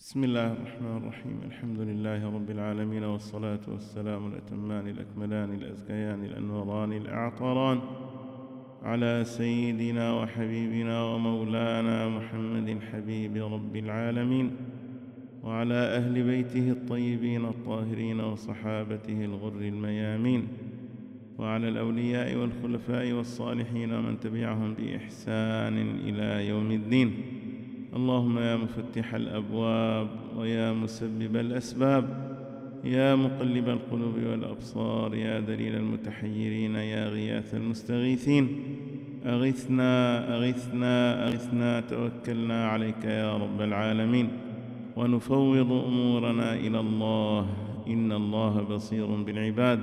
بسم الله الرحمن الرحيم. الحمد لله رب العالمين والصلاة والسلام الأتمان الأكملان الأزكيان الأنوران الأعطران على سيدنا وحبيبنا ومولانا محمد حبيب رب العالمين وعلى أهل بيته الطيبين الطاهرين وصحابته الغر الميامين وعلى الأولياء والخلفاء والصالحين ومن تبعهم بإحسان إلى يوم الدين. اللهم يا مفتح الأبواب ويا مسبب الأسباب يا مقلب القلوب والأبصار يا دليل المتحيرين يا غياث المستغيثين أغثنا أغثنا أغثنا توكلنا عليك يا رب العالمين ونفوض أمورنا إلى الله إن الله بصير بالعباد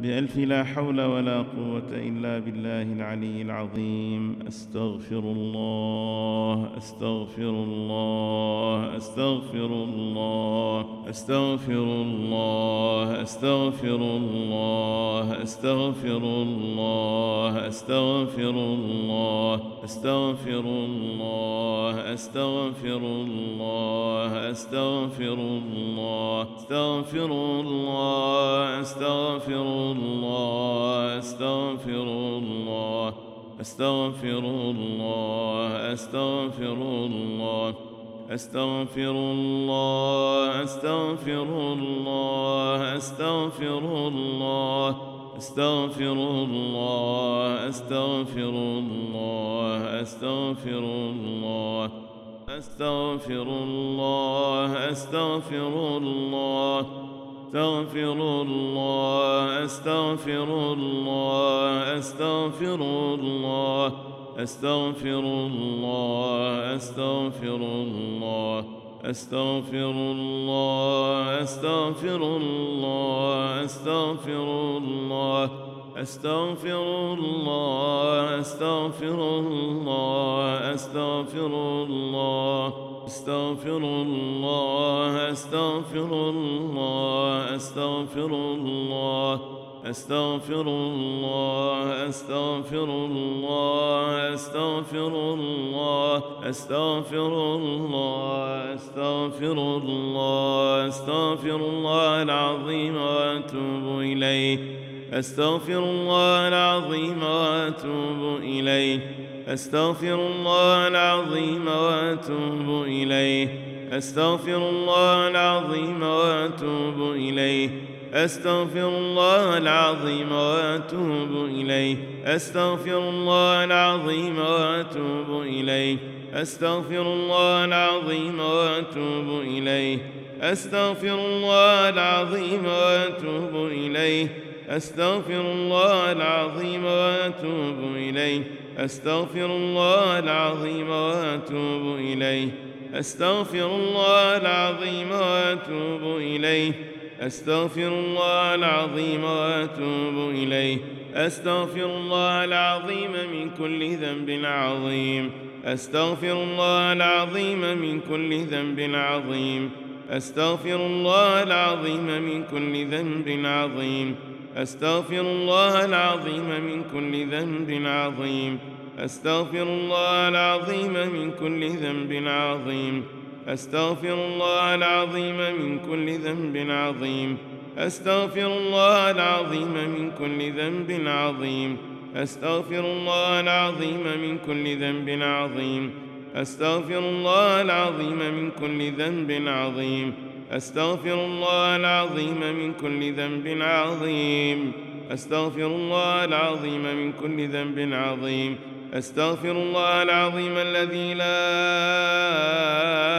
بألف لا حول ولا قوة إلا بالله العلي العظيم أستغفر الله أستغفر الله أستغفر الله أستغفر الله أستغفر الله أستغفر الله أستغفر الله أستغفر الله أستغفر الله أستغفر الله أستغفر الله أستغفر الله استغفر الله استغفر الله استغفر الله استغفر الله استغفر الله استغفر الله استغفر الله استغفر الله استغفر الله استغفر الله استغفر الله أستغفر الله أستغفر الله أستغفر الله أستغفر الله أستغفر الله أستغفر الله أستغفر الله أستغفر الله. استغفر الله استغفر الله استغفر الله استغفر الله استغفر الله استغفر الله استغفر الله استغفر الله استغفر الله استغفر الله استغفر الله استغفر الله العظيم واتوب اليه أستغفر الله العظيم وأتوب إليه. أستغفر الله العظيم وأتوب إليه. أستغفر الله العظيم وأتوب إليه. أستغفر الله العظيم وأتوب إليه. أستغفر الله العظيم وأتوب إليه. أستغفر الله العظيم وأتوب إليه. أستغفر الله العظيم وأتوب إليه. أستغفر الله العظيم وأتوب إليه. أستغفر الله العظيم وأتوب إليه. أستغفر الله العظيم وأتوب إليه. أستغفر الله العظيم وأتوب إليه. أستغفر الله العظيم من كل ذنب عظيم. أستغفر الله العظيم من كل ذنب عظيم. أستغفر الله العظيم من كل ذنب عظيم. أستغفر الله العظيم من كل ذنب عظيم. أستغفر الله العظيم من كل ذنب عظيم. أستغفر الله العظيم من كل ذنب عظيم. أستغفر الله العظيم من كل ذنب عظيم. أستغفر الله العظيم من كل ذنب عظيم. أستغفر الله العظيم من كل ذنب عظيم. أستغفر الله العظيم من كل ذنب عظيم. أستغفر الله العظيم من كل ذنب عظيم. أستغفر الله العظيم الذي لا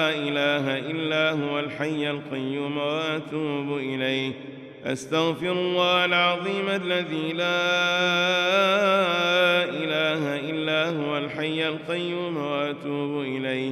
إله إلا هو الحي القيوم وأتوب إليه. أستغفر الله العظيم الذي لا إله إلا هو الحي القيوم وأتوب إليه.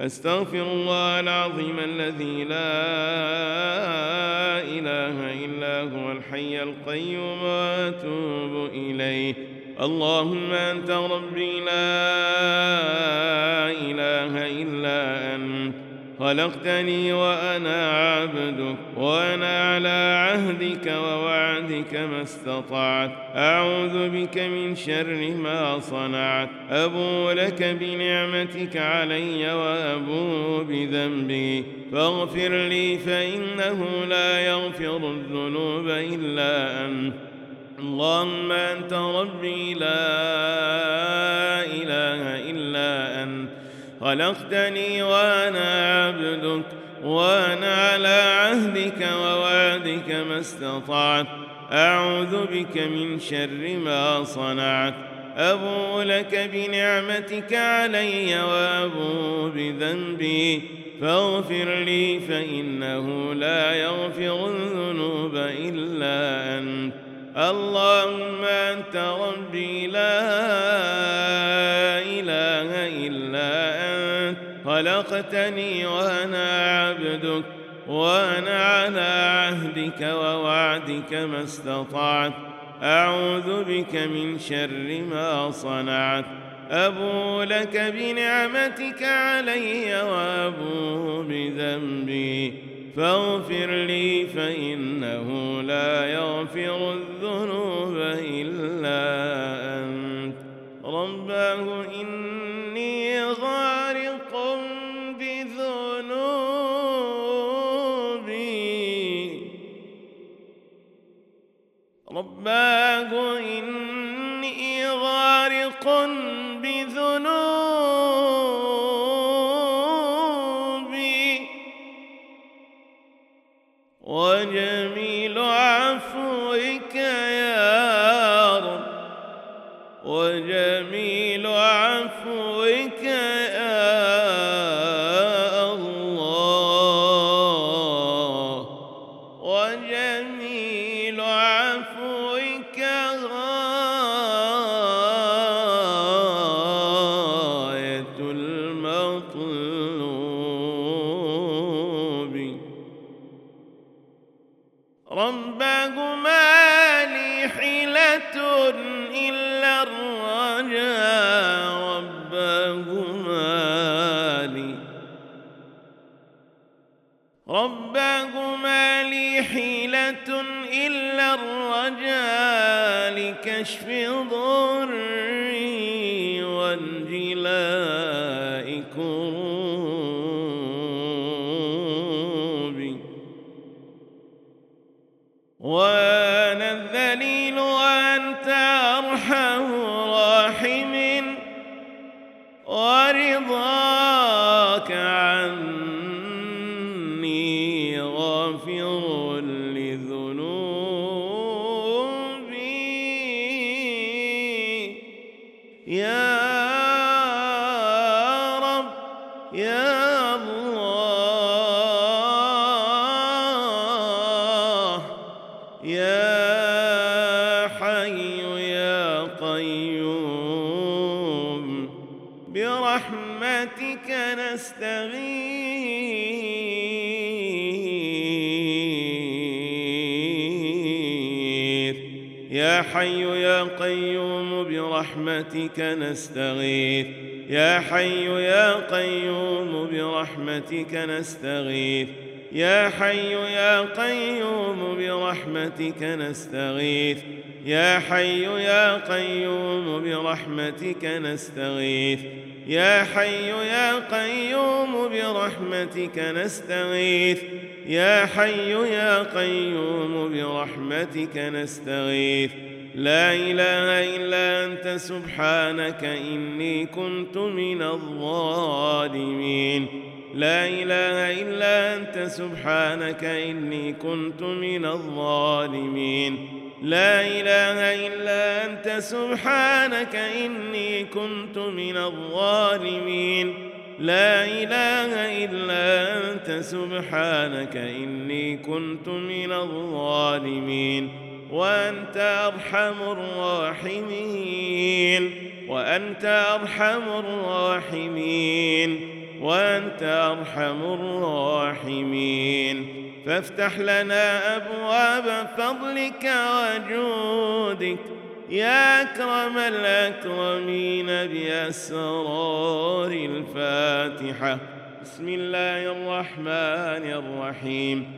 أستغفر الله العظيم الذي لا إله إلا هو الحي القيوم وأتوب إليه. اللهم أنت ربي لا إله إلا أنت. خلقتني وأنا عبدك وأنا على عهدك ووعدك ما استطعت. أعوذ بك من شر ما صنعت. أبو لك بنعمتك علي وأبو بذنبي. فاغفر لي فإنه لا يغفر الذنوب إلا أنت. اللهم أنت ربي. لا إله إلا أنت. خلقتني وأنا عبدك وأنا على عهدك ووعدك ما استطعت. أعوذ بك من شر ما صنعت. أبو لك بنعمتك علي وأبو بذنبي. فاغفر لي فإنه لا يغفر الذنوب إلا أنت. اللهم أنت ربي لا خلقتني وأنا عبدك وأنا على عهدك ووعدك ما استطعت. أعوذ بك من شر ما صنعت. أبو لك بنعمتك علي وأبو بذنبي. فاغفر لي فإنه لا يغفر الذنوب إلا أنت. رباه إني رباه إني غارق بذنوبي. وجميل عفوك يا رب وجميل ورضاك برحمتك نستغيث. يا حي يا قيوم برحمتك نستغيث. يا حي يا قيوم برحمتك نستغيث. يا حي يا قيوم برحمتك نستغيث. يا حي يا قيوم برحمتك نستغيث. يا حي يا قيوم برحمتك نستغيث. لا إله إلا أنت سبحانك إني كنت من الظالمين. لا إله إلا أنت سبحانك إني كنت من الظالمين. لا إله إلا أنت سبحانك إني كنت من الظالمين. لا إله إلا أنت سبحانك إني كنت من الظالمين. وأنت أرحم الراحمين. وأنت أرحم الراحمين. وأنت أرحم الراحمين. فافتح لنا أبواب فضلك وجودك. يا أكرم الأكرمين بأسرار الفاتحة. بسم الله الرحمن الرحيم.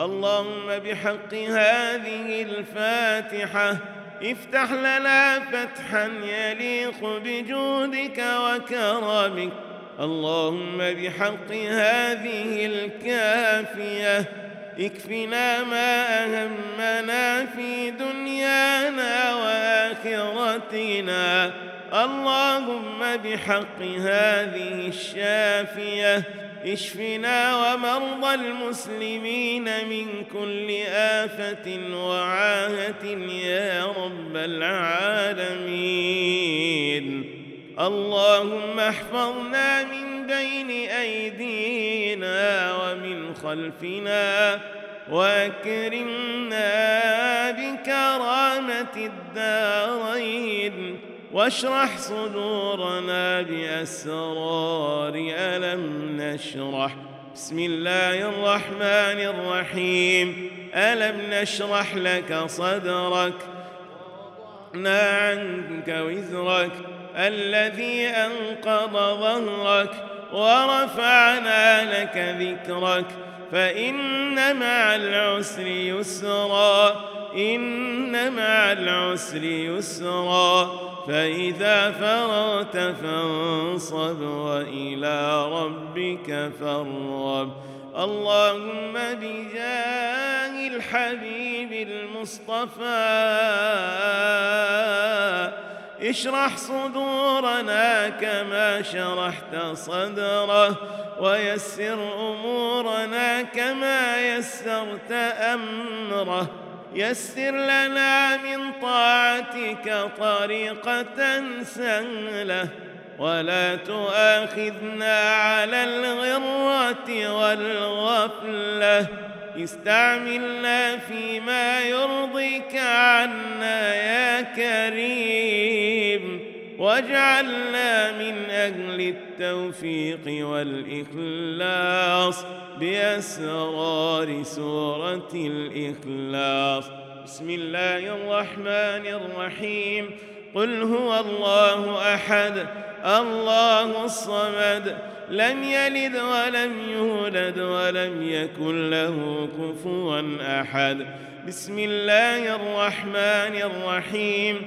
اللهم بحق هذه الفاتحة. افتح لنا فتحا يليق بجودك وكرمك. اللهم بحق هذه الكافية. اكفنا ما أهمنا في دنيانا وآخرتنا. اللهم بحق هذه الشافية. اشفنا ومرضى المسلمين من كل آفة وعاهة يا رب العالمين. اللهم احفظنا من بين أيدينا ومن خلفنا وأكرمنا بكرامة الدارين. واشرح صدورنا بأسرار ألم نشرح. بسم الله الرحمن الرحيم. ألم نشرح لك صدرك؟ عنك وزرك. الذي أنقض ظهرك. ورفعنا لك ذكرك. فإن مع العسر يسرا. إن مع العسر يسرا. فإذا فرغت فانصب وإلى ربك فارغب. اللهم بجاه الحبيب المصطفى. اشرح صدورنا كما شرحت صدره. ويسر أمورنا كما يسرت أمره. يسر لنا من طاعتك طريقة سهلة ولا تؤاخذنا على الغرة والغفلة. استعملنا فيما يرضيك عنا يا كريم. واجعلنا من أهل التوفيق والإخلاص بأسرار سورة الإخلاص. بسم الله الرحمن الرحيم. قل هو الله أحد الله الصمد لم يلد ولم يولد ولم يكن له كفوا أحد. بسم الله الرحمن الرحيم.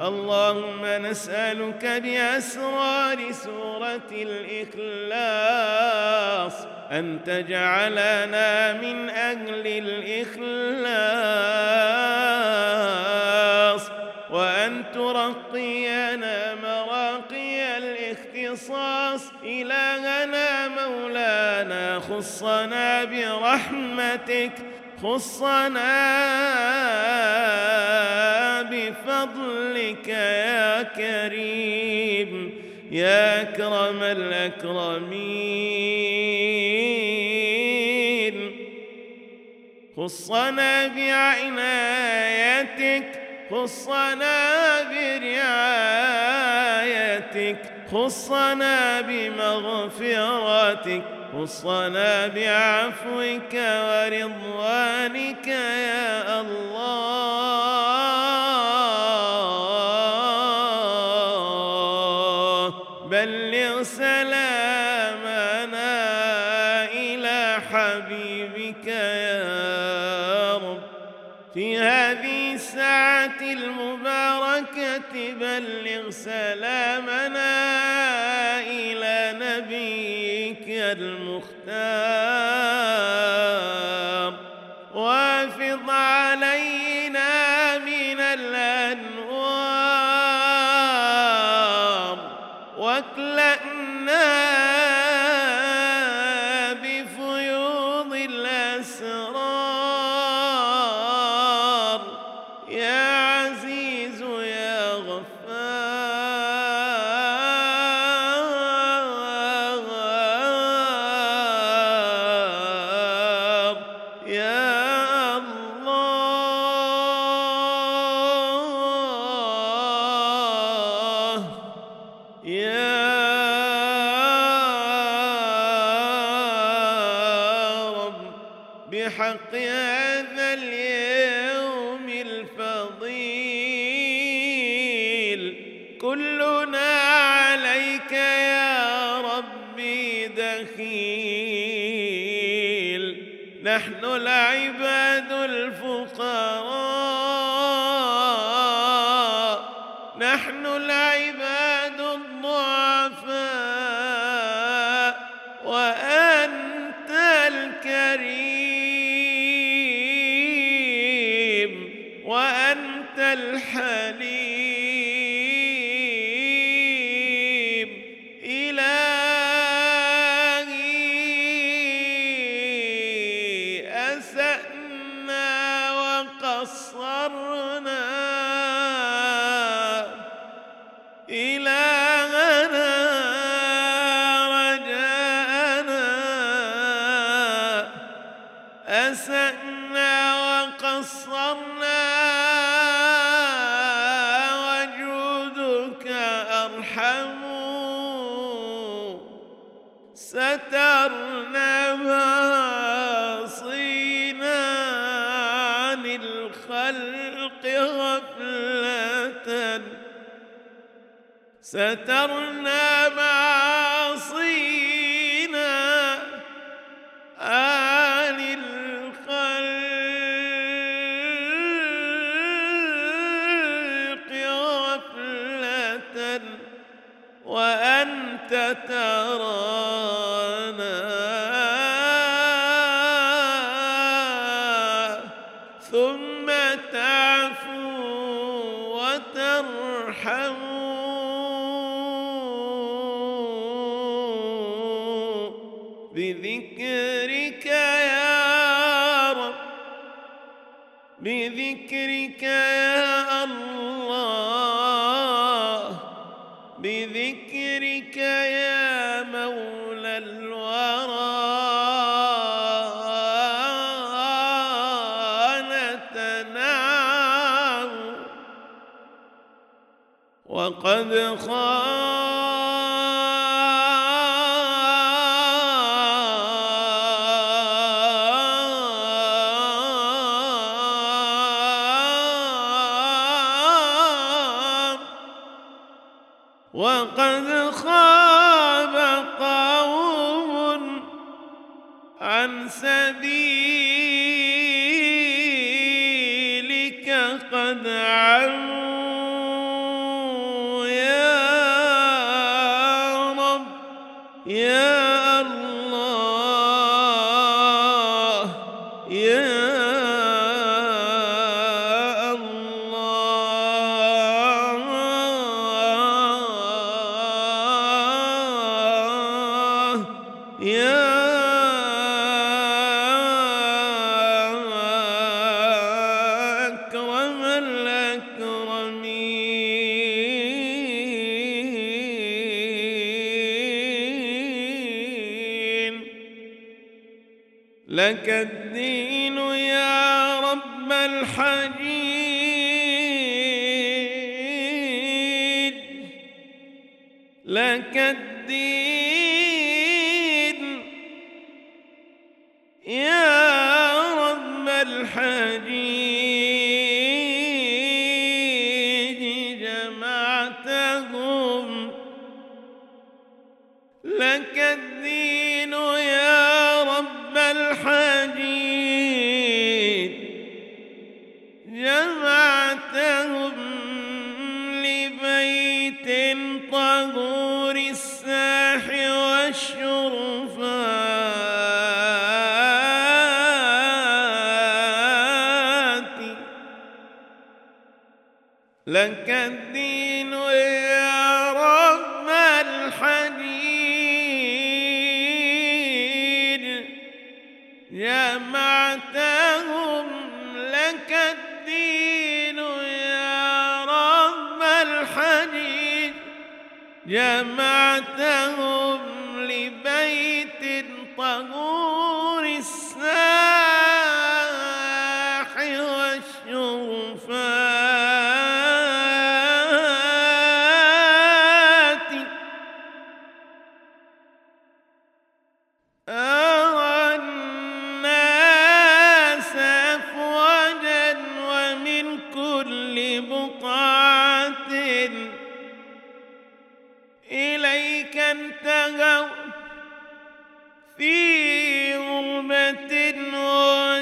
اللهم نسألك بأسرار سورة الإخلاص أن تجعلنا من أهل الإخلاص وأن ترقينا مراقي الاختصاص. إلهنا مولانا خصنا برحمتك. خصنا بفضلك يا كريم يا أكرم الأكرمين. خصنا بعنايتك خصنا برعايتك. خصنا بمغفرتك خصنا بعفوك ورضوانك يا الله. بلغ سلامنا إلى حبيبك يا رب. في هذه الساعة المباركة بلغ سلامنا المختار. وافض علينا من الأنوار. واكلأنا تَرَى أبدا لك الدين يا رب الحياة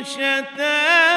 شتان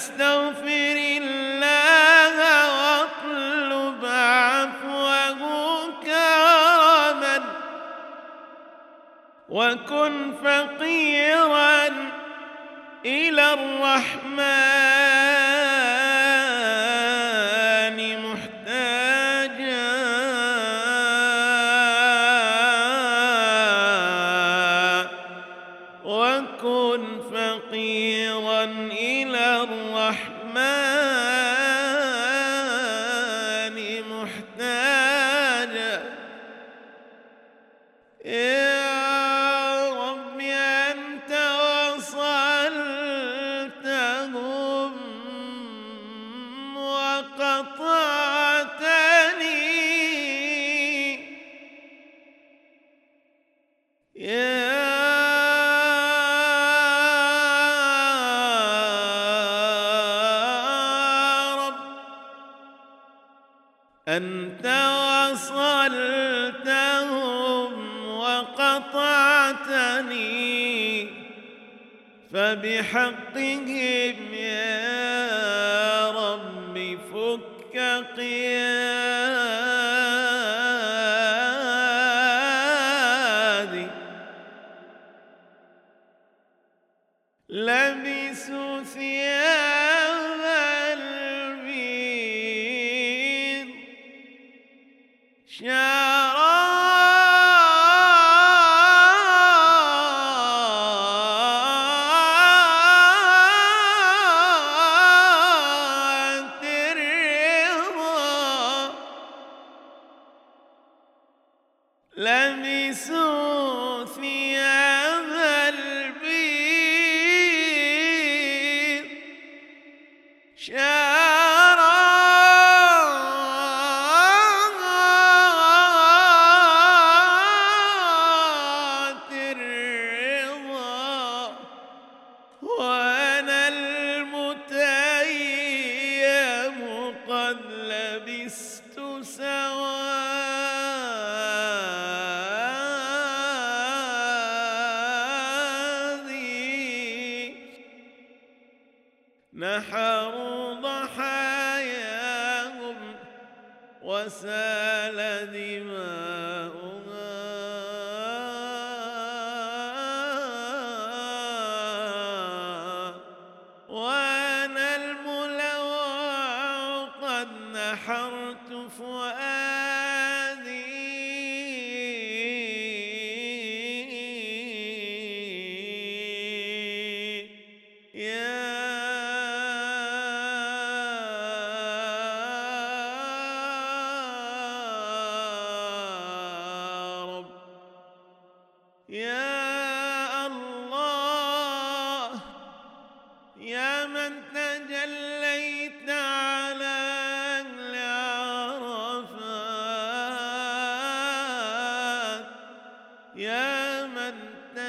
فاستغفر الله واطلب عفوه كرما وكن فقيرا إلى الرحمن. أنت وصلتهم وقطعتني فبحقهم يا رب فك قيام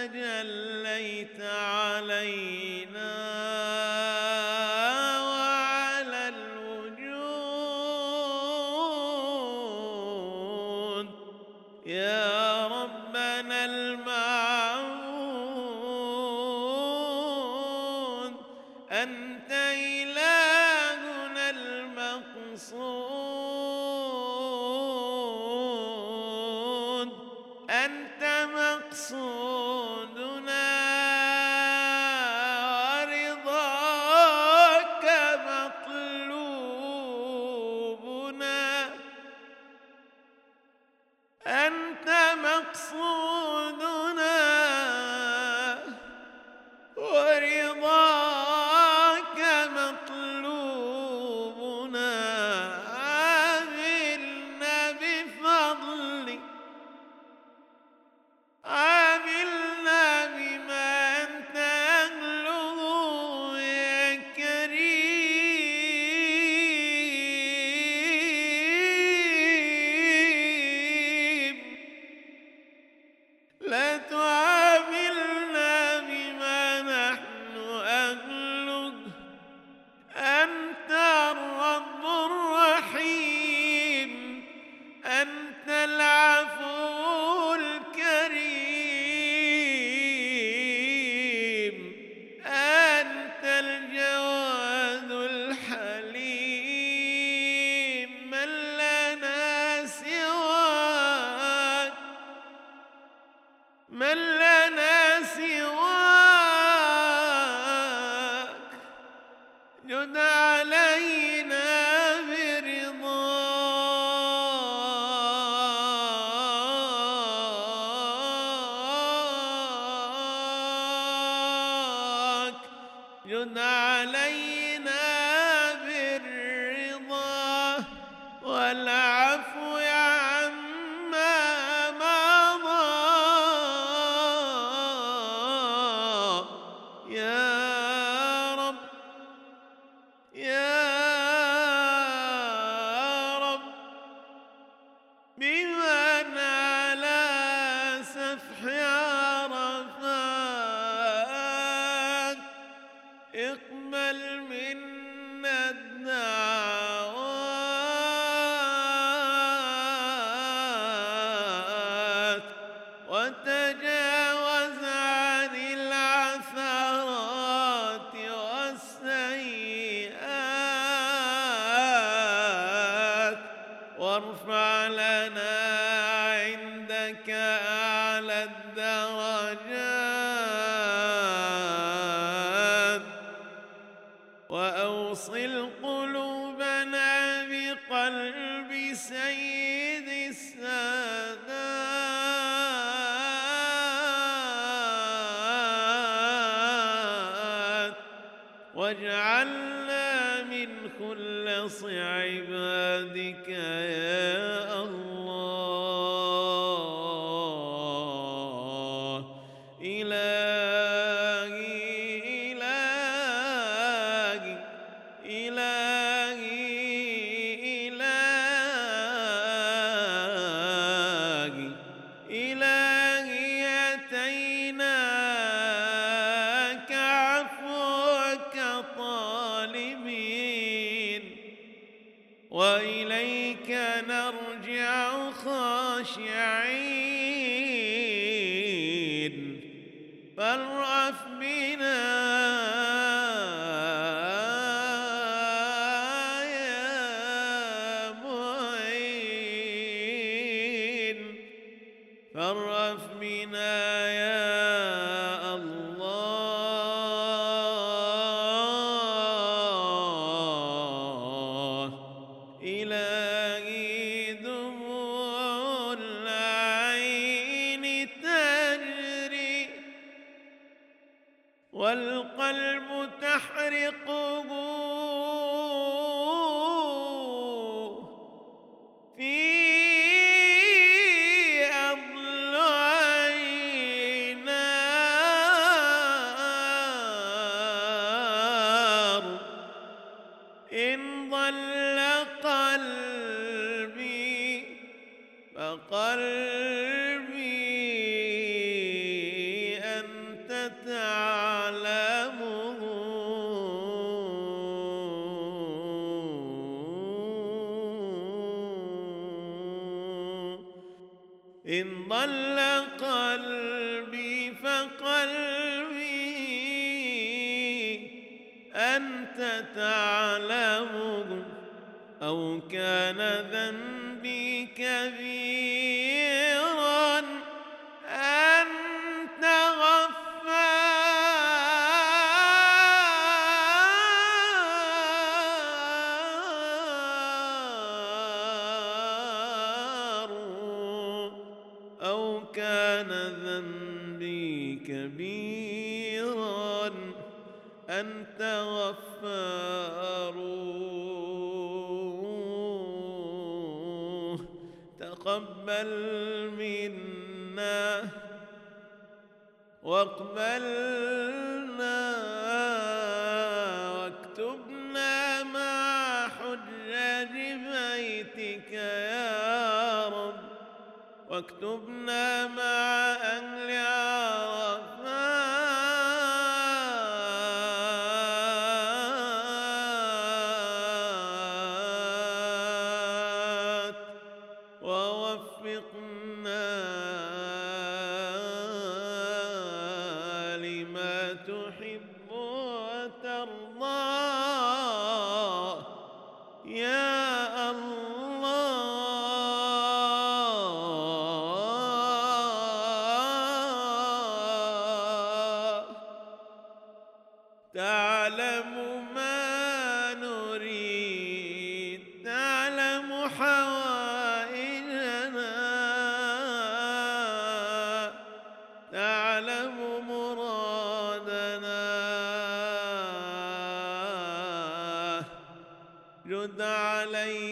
تجليت عليه ضل أنت غفار. تقبل منا واقبلنا واكتبنا مع حجاج بيتك يا رب. واكتبنا مع أهل عرب من